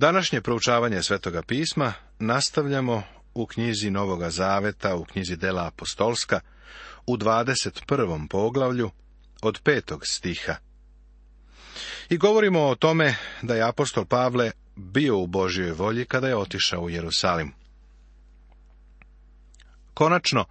Današnje proučavanje Svetoga pisma nastavljamo u knjizi Novoga Zaveta, u knjizi Dela Apostolska, u 21. poglavlju od petog stiha. I govorimo o tome da je apostol Pavle bio u Božjoj volji kada je otišao u Jerusalim. Konačno,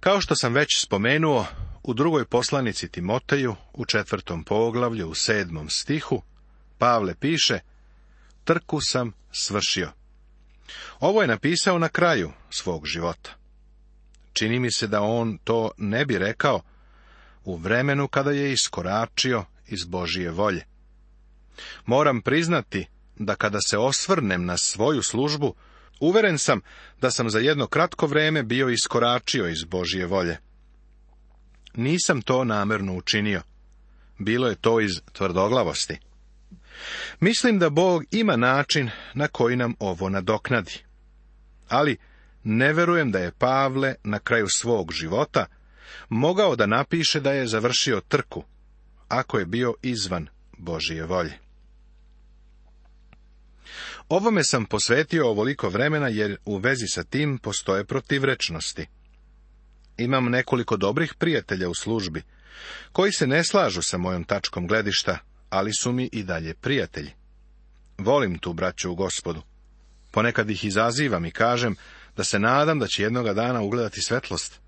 kao što sam već spomenuo, u drugoj poslanici Timoteju, u četvrtom poglavlju, u sedmom stihu, Pavle piše – trku sam svršio. Ovo je napisao na kraju svog života. Čini mi se da on to ne bi rekao u vremenu kada je iskoračio iz Božije volje. Moram priznati da kada se osvrnem na svoju službu, uveren sam da sam za jedno kratko vreme bio iskoračio iz Božije volje. Nisam to namerno učinio. Bilo je to iz tvrdoglavosti. Mislim da Bog ima način na koji nam ovo nadoknadi. Ali ne verujem da je Pavle na kraju svog života mogao da napiše da je završio trku, ako je bio izvan Božije volje. Ovome sam posvetio ovoliko vremena jer u vezi sa tim postoje protivrečnosti. Imam nekoliko dobrih prijatelja u službi, koji se ne slažu sa mojom tačkom gledišta, ali su mi i dalje prijatelji. Volim tu braću u gospodu. Ponekad ih izazivam i kažem da se nadam da će jednoga dana ugledati svetlost.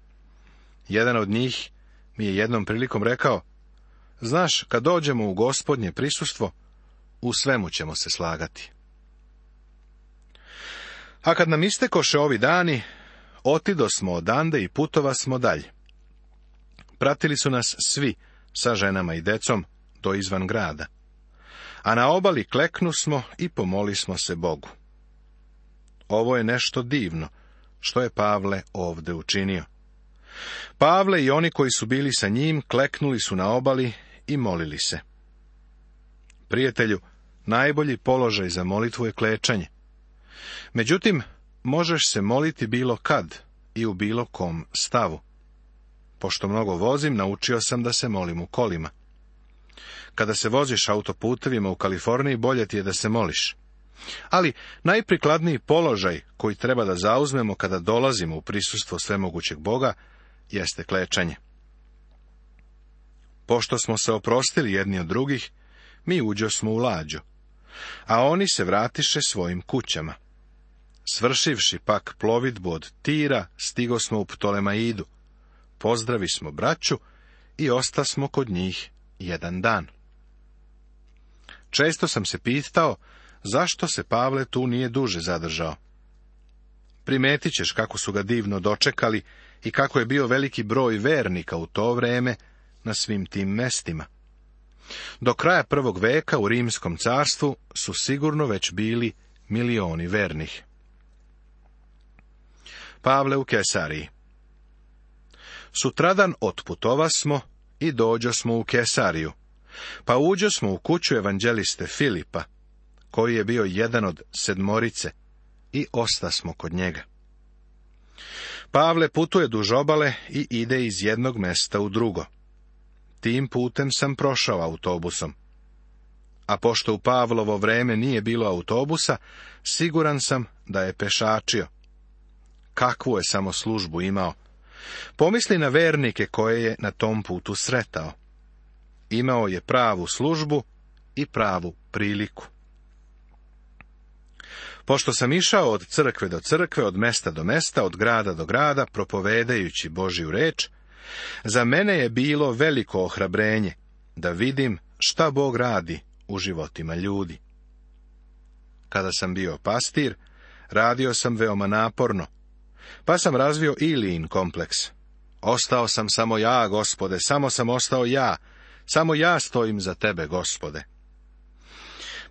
Jedan od njih mi je jednom prilikom rekao, znaš, kad dođemo u gospodnje prisustvo, u svemu ćemo se slagati. A kad nam istekoše ovi dani, otido smo odande i putova smo dalje. Pratili su nas svi, sa ženama i decom, to izvan grada. A na obali kleknu smo i pomoli smo se Bogu. Ovo je nešto divno, što je Pavle ovde učinio. Pavle i oni koji su bili sa njim kleknuli su na obali i molili se. Prijatelju, najbolji položaj za molitvu je klečanje. Međutim, možeš se moliti bilo kad i u bilo kom stavu. Pošto mnogo vozim, naučio sam da se molim u kolima. Kada se voziš autoputevima u Kaliforniji, bolje ti je da se moliš. Ali najprikladniji položaj koji treba da zauzmemo kada dolazimo u prisustvo svemogućeg Boga jeste klečanje. Pošto smo se oprostili jedni od drugih, mi uđo smo u lađu, a oni se vratiše svojim kućama. Svršivši pak plovidbu od Tira, stigo smo u Ptolemaidu. Pozdravi smo braću i osta smo kod njih jedan dan. Često sam se pitao zašto se Pavle tu nije duže zadržao. Primetit ćeš kako su ga divno dočekali i kako je bio veliki broj vernika u to vreme na svim tim mestima. Do kraja prvog veka u Rimskom carstvu su sigurno već bili milioni vernih. Pavle u Kesariji Sutradan otputova smo i dođo smo u Kesariju, pa uđo smo u kuću evanđeliste Filipa, koji je bio jedan od sedmorice, i osta smo kod njega. Pavle putuje duž obale i ide iz jednog mesta u drugo. Tim putem sam prošao autobusom. A pošto u Pavlovo vreme nije bilo autobusa, siguran sam da je pešačio. Kakvu je samo službu imao. Pomisli na vernike koje je na tom putu sretao imao je pravu službu i pravu priliku. Pošto sam išao od crkve do crkve, od mesta do mesta, od grada do grada, propovedajući Božju reč, za mene je bilo veliko ohrabrenje da vidim šta Bog radi u životima ljudi. Kada sam bio pastir, radio sam veoma naporno, pa sam razvio Ilijin kompleks. Ostao sam samo ja, gospode, samo sam ostao ja, samo ja stojim za tebe, gospode.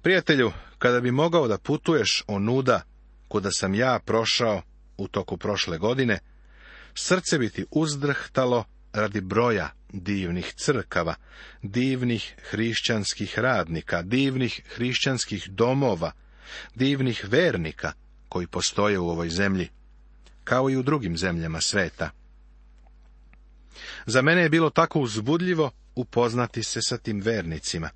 Prijatelju, kada bi mogao da putuješ onuda kuda sam ja prošao u toku prošle godine, srce bi ti uzdrhtalo radi broja divnih crkava, divnih hrišćanskih radnika, divnih hrišćanskih domova, divnih vernika koji postoje u ovoj zemlji, kao i u drugim zemljama sveta. Za mene je bilo tako uzbudljivo upoznati se sa tim vernicima.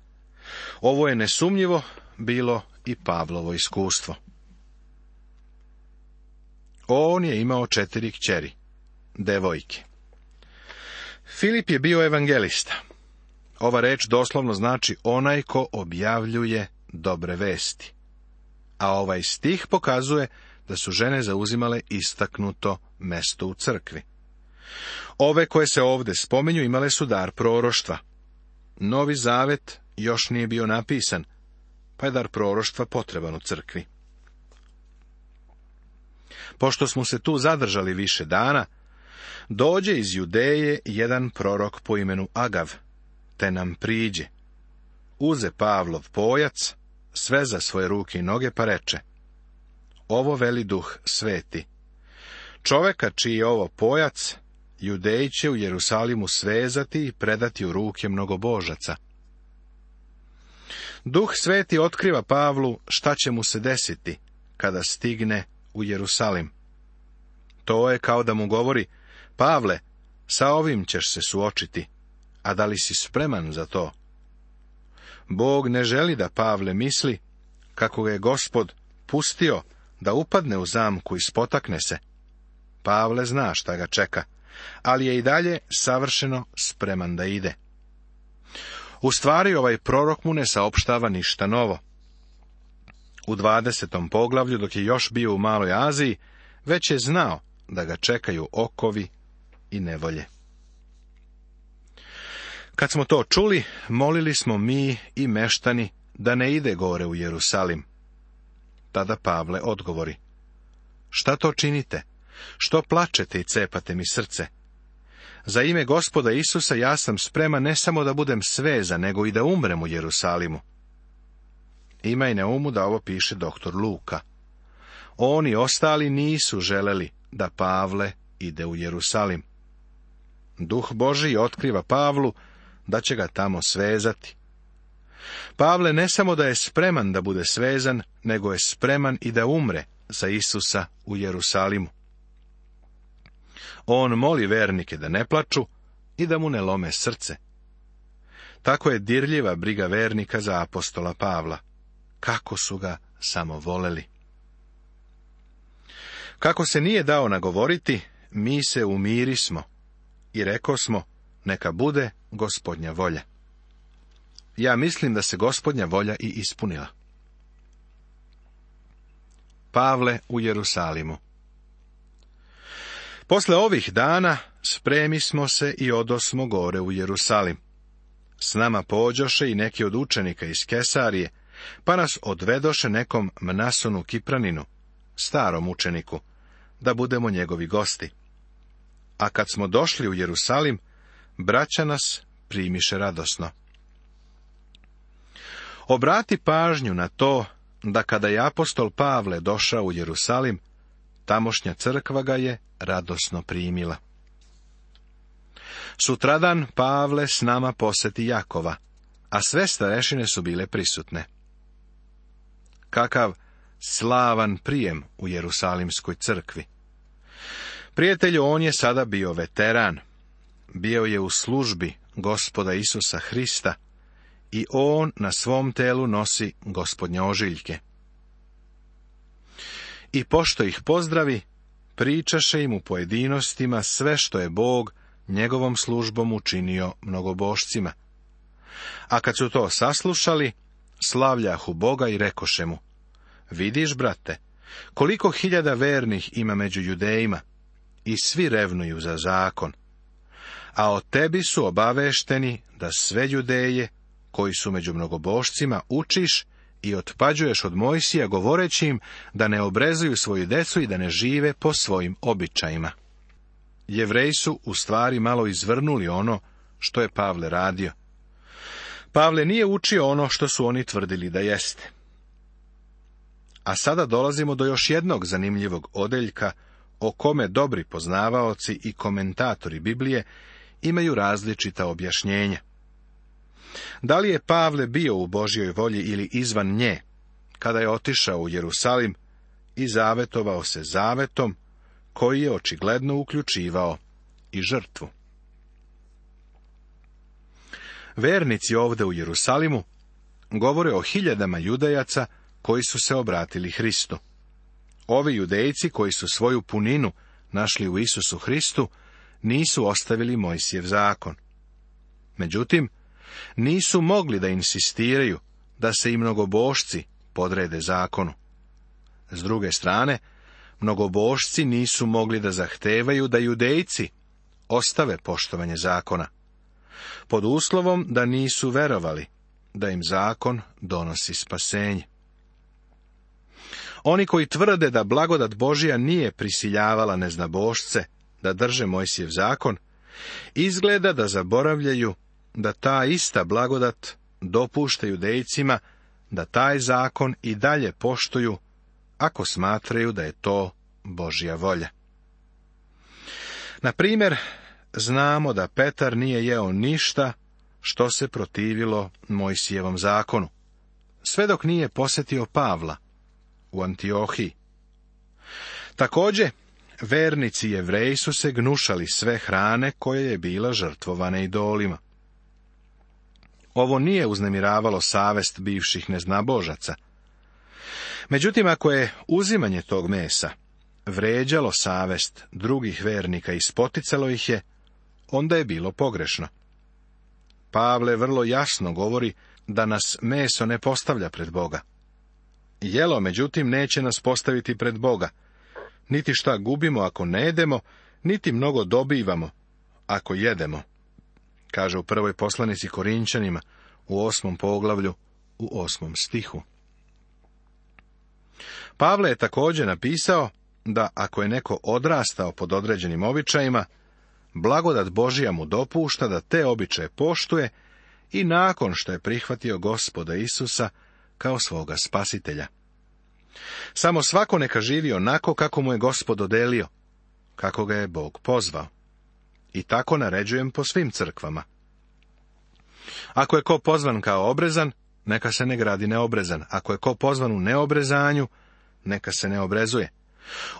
Ovo je nesumnjivo bilo i Pavlovo iskustvo. On je imao četiri kćeri, devojke. Filip je bio evangelista. Ova reč doslovno znači onaj ko objavljuje dobre vesti. A ovaj stih pokazuje da su žene zauzimale istaknuto mesto u crkvi. Ove koje se ovdje spominju imale su dar proroštva. Novi zavet još nije bio napisan, pa je dar proroštva potreban u crkvi. Pošto smo se tu zadržali više dana, dođe iz Judeje jedan prorok po imenu Agav, te nam priđe. Uze Pavlov pojac, sve za svoje ruke i noge, pa reče. Ovo veli duh sveti. Čoveka čiji je ovo pojac, Judej će u Jerusalimu svezati i predati u ruke božaca. Duh sveti otkriva Pavlu šta će mu se desiti kada stigne u Jerusalim. To je kao da mu govori, Pavle, sa ovim ćeš se suočiti, a da li si spreman za to? Bog ne želi da Pavle misli kako ga je gospod pustio da upadne u zamku i spotakne se. Pavle zna šta ga čeka ali je i dalje savršeno spreman da ide. U stvari ovaj prorok mu ne saopštava ništa novo. U 20. poglavlju, dok je još bio u Maloj Aziji, već je znao da ga čekaju okovi i nevolje. Kad smo to čuli, molili smo mi i meštani da ne ide gore u Jerusalim. Tada Pavle odgovori. Šta to činite? Što plačete i cepate mi srce? Za ime gospoda Isusa ja sam spreman ne samo da budem sveza, nego i da umrem u Jerusalimu. Ima i na umu da ovo piše doktor Luka. Oni ostali nisu želeli da Pavle ide u Jerusalim. Duh Boži otkriva Pavlu da će ga tamo svezati. Pavle ne samo da je spreman da bude svezan, nego je spreman i da umre za Isusa u Jerusalimu. On moli vernike da ne plaču i da mu ne lome srce. Tako je dirljiva briga vernika za apostola Pavla. Kako su ga samo voleli. Kako se nije dao nagovoriti, mi se umirismo i reko smo, neka bude gospodnja volja. Ja mislim da se gospodnja volja i ispunila. Pavle u Jerusalimu Posle ovih dana spremi smo se i odosmo gore u Jerusalim. S nama pođoše i neki od učenika iz Kesarije, pa nas odvedoše nekom mnasonu Kipraninu, starom učeniku, da budemo njegovi gosti. A kad smo došli u Jerusalim, braća nas primiše radosno. Obrati pažnju na to da kada je apostol Pavle došao u Jerusalim, Tamošnja crkva ga je radosno primila. Sutradan Pavle s nama poseti Jakova, a sve starešine su bile prisutne. Kakav slavan prijem u Jerusalimskoj crkvi. Prijatelju, on je sada bio veteran. Bio je u službi gospoda Isusa Hrista i on na svom telu nosi gospodnje ožiljke. I pošto ih pozdravi, pričaše im u pojedinostima sve što je Bog njegovom službom učinio mnogobošcima. A kad su to saslušali, slavljahu Boga i rekoše mu, vidiš, brate, koliko hiljada vernih ima među judejima i svi revnuju za zakon. A o tebi su obavešteni da sve judeje, koji su među mnogobošcima, učiš i otpađuješ od Mojsija govoreći im da ne obrezuju svoju decu i da ne žive po svojim običajima. Jevreji su u stvari malo izvrnuli ono što je Pavle radio. Pavle nije učio ono što su oni tvrdili da jeste. A sada dolazimo do još jednog zanimljivog odeljka o kome dobri poznavaoci i komentatori Biblije imaju različita objašnjenja. Da li je Pavle bio u Božjoj volji ili izvan nje, kada je otišao u Jerusalim i zavetovao se zavetom, koji je očigledno uključivao i žrtvu. Vernici ovde u Jerusalimu govore o hiljadama judajaca koji su se obratili Hristu. Ovi judejci koji su svoju puninu našli u Isusu Hristu, nisu ostavili Mojsijev zakon. Međutim, nisu mogli da insistiraju da se i mnogobošci podrede zakonu. S druge strane, mnogobošci nisu mogli da zahtevaju da judejci ostave poštovanje zakona, pod uslovom da nisu verovali da im zakon donosi spasenje. Oni koji tvrde da blagodat Božija nije prisiljavala neznabošce da drže Mojsijev zakon, izgleda da zaboravljaju da ta ista blagodat dopušta judejcima da taj zakon i dalje poštuju ako smatraju da je to Božja volja. Na primjer, znamo da Petar nije jeo ništa što se protivilo Mojsijevom zakonu, sve dok nije posjetio Pavla u Antiohiji. Također, vernici jevreji su se gnušali sve hrane koja je bila žrtvovana idolima. Ovo nije uznemiravalo savest bivših neznabožaca. Međutim, ako je uzimanje tog mesa vređalo savest drugih vernika i spoticalo ih je, onda je bilo pogrešno. Pavle vrlo jasno govori da nas meso ne postavlja pred Boga. Jelo, međutim, neće nas postaviti pred Boga. Niti šta gubimo ako ne jedemo, niti mnogo dobivamo ako jedemo. Kaže u prvoj poslanici Korinčanima u osmom poglavlju u osmom stihu. Pavle je također napisao da ako je neko odrastao pod određenim običajima, blagodat Božija mu dopušta da te običaje poštuje i nakon što je prihvatio gospoda Isusa kao svoga spasitelja. Samo svako neka živi onako kako mu je gospod odelio, kako ga je Bog pozvao. I tako naređujem po svim crkvama. Ako je ko pozvan kao obrezan, neka se ne gradi neobrezan. Ako je ko pozvan u neobrezanju, neka se ne obrezuje.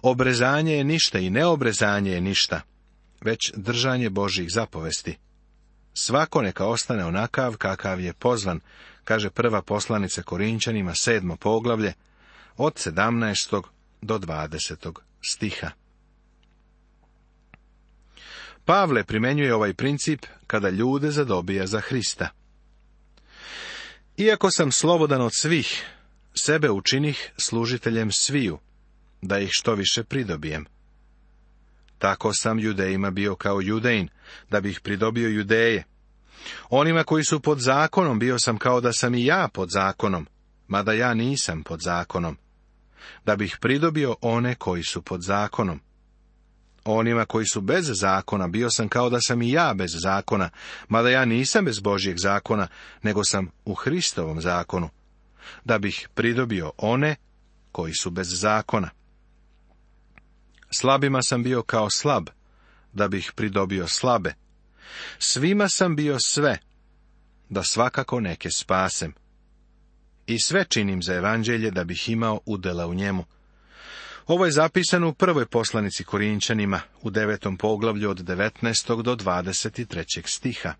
Obrezanje je ništa i neobrezanje je ništa, već držanje Božih zapovesti. Svako neka ostane onakav kakav je pozvan, kaže prva poslanica Korinčanima sedmo poglavlje, od 17. do 20. stiha. Pavle primenjuje ovaj princip kada ljude zadobija za Hrista. Iako sam slobodan od svih, sebe učinih služiteljem sviju, da ih što više pridobijem. Tako sam judejima bio kao judejin, da bih pridobio judeje. Onima koji su pod zakonom bio sam kao da sam i ja pod zakonom, mada ja nisam pod zakonom. Da bih pridobio one koji su pod zakonom, onima koji su bez zakona, bio sam kao da sam i ja bez zakona, mada ja nisam bez Božijeg zakona, nego sam u Hristovom zakonu, da bih pridobio one koji su bez zakona. Slabima sam bio kao slab, da bih pridobio slabe. Svima sam bio sve, da svakako neke spasem. I sve činim za evanđelje da bih imao udela u njemu ovo je zapisano u prvoj poslanici Korinčanima u devetom poglavlju od 19. do 23. stiha.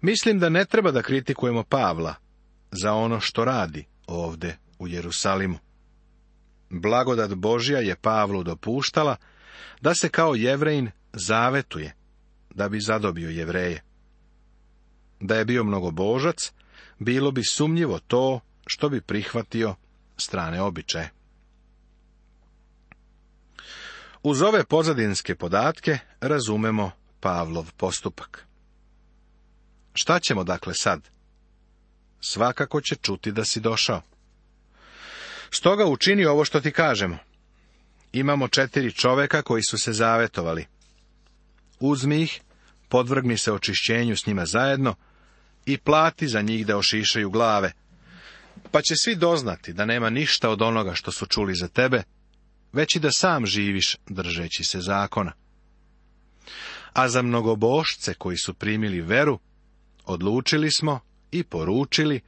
Mislim da ne treba da kritikujemo Pavla za ono što radi ovde u Jerusalimu. Blagodat Božja je Pavlu dopuštala da se kao jevrejin zavetuje da bi zadobio jevreje. Da je bio mnogobožac, bilo bi sumnjivo to što bi prihvatio strane običaje. Uz ove pozadinske podatke razumemo Pavlov postupak. Šta ćemo dakle sad? Svakako će čuti da si došao. Stoga učini ovo što ti kažemo. Imamo četiri čoveka koji su se zavetovali. Uzmi ih, podvrgni se očišćenju s njima zajedno i plati za njih da ošišaju glave. Pa će svi doznati da nema ništa od onoga što su čuli za tebe već i da sam živiš držeći se zakona. A za mnogobošce koji su primili veru, odlučili smo i poručili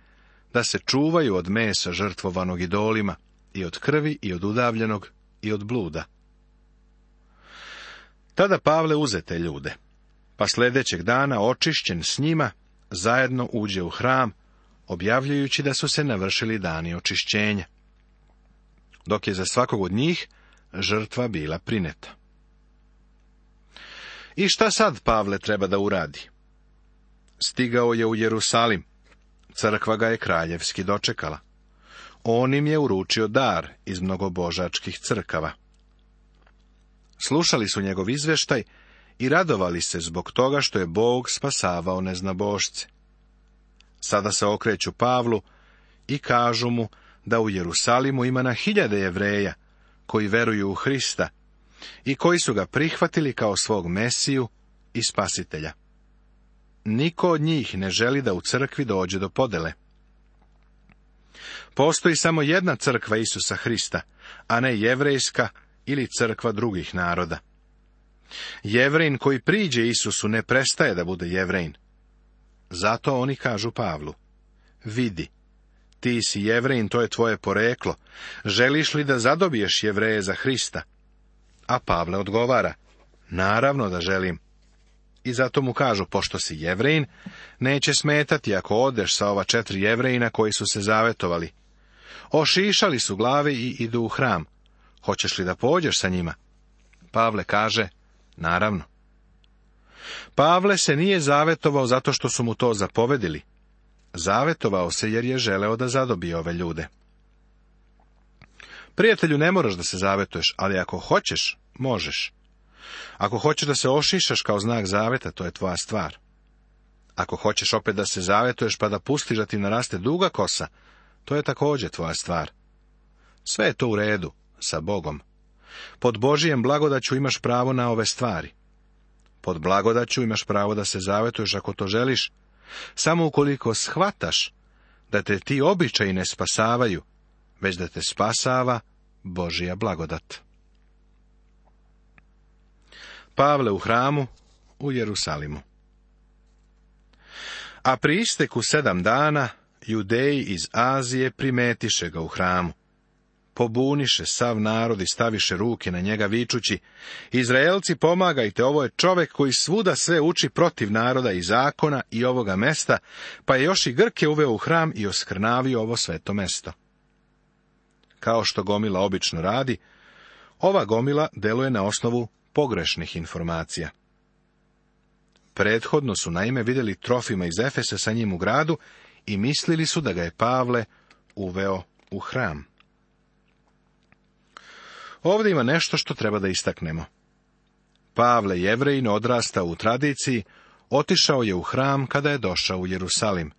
da se čuvaju od mesa žrtvovanog idolima, i od krvi, i od udavljenog, i od bluda. Tada Pavle uzete ljude, pa sljedećeg dana očišćen s njima, zajedno uđe u hram, objavljujući da su se navršili dani očišćenja dok je za svakog od njih žrtva bila prineta. I šta sad Pavle treba da uradi? Stigao je u Jerusalim. Crkva ga je kraljevski dočekala. On im je uručio dar iz mnogobožačkih crkava. Slušali su njegov izveštaj i radovali se zbog toga što je Bog spasavao neznabošce. Sada se okreću Pavlu i kažu mu da u Jerusalimu ima na hiljade jevreja koji veruju u Hrista i koji su ga prihvatili kao svog mesiju i spasitelja. Niko od njih ne želi da u crkvi dođe do podele. Postoji samo jedna crkva Isusa Hrista, a ne jevrejska ili crkva drugih naroda. Jevrein koji priđe Isusu ne prestaje da bude jevrejn. Zato oni kažu Pavlu, vidi, ti si jevrein, to je tvoje poreklo. Želiš li da zadobiješ jevreje za Hrista? A Pavle odgovara, naravno da želim. I zato mu kažu, pošto si jevrein, neće smetati ako odeš sa ova četiri Jevreina koji su se zavetovali. Ošišali su glave i idu u hram. Hoćeš li da pođeš sa njima? Pavle kaže, naravno. Pavle se nije zavetovao zato što su mu to zapovedili, Zavetovao se jer je želeo da zadobije ove ljude. Prijatelju, ne moraš da se zavetuješ, ali ako hoćeš, možeš. Ako hoćeš da se ošišaš kao znak zaveta, to je tvoja stvar. Ako hoćeš opet da se zavetuješ pa da pustiš da ti naraste duga kosa, to je također tvoja stvar. Sve je to u redu, sa Bogom. Pod Božijem blagodaću imaš pravo na ove stvari. Pod blagodaću imaš pravo da se zavetuješ ako to želiš, samo ukoliko shvataš da te ti običaji ne spasavaju, već da te spasava Božija blagodat. Pavle u hramu u Jerusalimu A pri isteku sedam dana, judeji iz Azije primetiše ga u hramu pobuniše sav narod i staviše ruke na njega vičući, Izraelci pomagajte, ovo je čovek koji svuda sve uči protiv naroda i zakona i ovoga mesta, pa je još i Grke uveo u hram i oskrnavio ovo sveto mesto. Kao što gomila obično radi, ova gomila deluje na osnovu pogrešnih informacija. Prethodno su naime vidjeli trofima iz Efesa sa njim u gradu i mislili su da ga je Pavle uveo u hram. Ovdje ima nešto što treba da istaknemo. Pavle Jevrejin odrasta u tradiciji, otišao je u hram kada je došao u Jerusalim.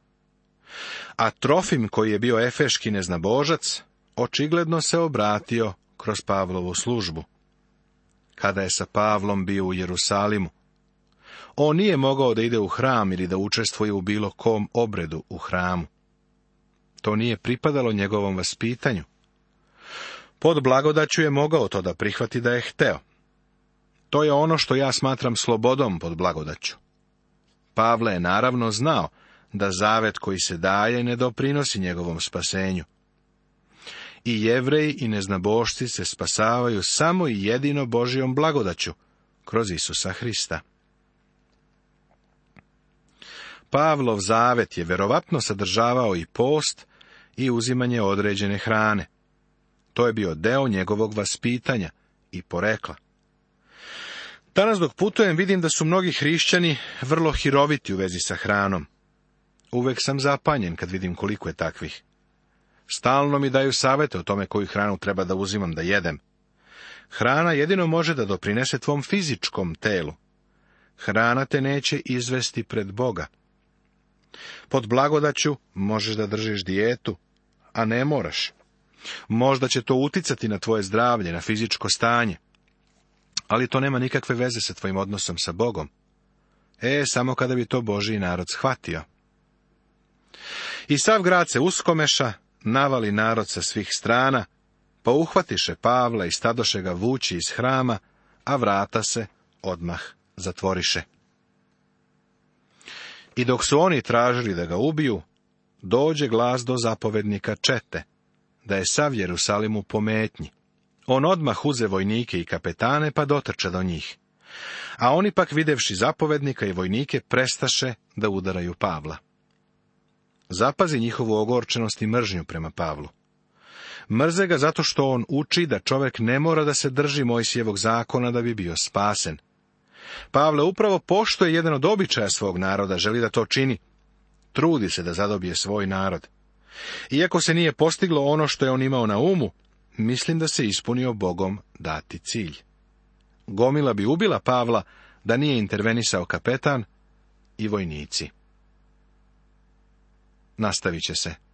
A Trofim, koji je bio efeški neznabožac, očigledno se obratio kroz Pavlovu službu. Kada je sa Pavlom bio u Jerusalimu, on nije mogao da ide u hram ili da učestvuje u bilo kom obredu u hramu. To nije pripadalo njegovom vaspitanju. Pod blagodaću je mogao to da prihvati da je hteo. To je ono što ja smatram slobodom pod blagodaću. Pavle je naravno znao da zavet koji se daje ne doprinosi njegovom spasenju. I jevreji i neznabošci se spasavaju samo i jedino Božijom blagodaću, kroz Isusa Hrista. Pavlov zavet je verovatno sadržavao i post i uzimanje određene hrane. To je bio deo njegovog vaspitanja i porekla. Danas dok putujem vidim da su mnogi hrišćani vrlo hiroviti u vezi sa hranom. Uvek sam zapanjen kad vidim koliko je takvih. Stalno mi daju savete o tome koju hranu treba da uzimam da jedem. Hrana jedino može da doprinese tvom fizičkom telu. Hrana te neće izvesti pred Boga. Pod blagodaću možeš da držiš dijetu, a ne moraš. Možda će to uticati na tvoje zdravlje, na fizičko stanje. Ali to nema nikakve veze sa tvojim odnosom sa Bogom. E, samo kada bi to Boži narod shvatio. I sav grad se uskomeša, navali narod sa svih strana, pa uhvatiše Pavla i stadoše ga vući iz hrama, a vrata se odmah zatvoriše. I dok su oni tražili da ga ubiju, dođe glas do zapovednika čete, da je sav Jerusalim u pometnji. On odmah uze vojnike i kapetane, pa dotrča do njih. A oni pak videvši zapovednika i vojnike, prestaše da udaraju Pavla. Zapazi njihovu ogorčenost i mržnju prema Pavlu. Mrze ga zato što on uči da čovek ne mora da se drži Mojsijevog zakona da bi bio spasen. Pavle upravo pošto je jedan od običaja svog naroda, želi da to čini. Trudi se da zadobije svoj narod. Iako se nije postiglo ono što je on imao na umu, mislim da se ispunio Bogom dati cilj. Gomila bi ubila Pavla da nije intervenisao kapetan i vojnici. Nastavit će se.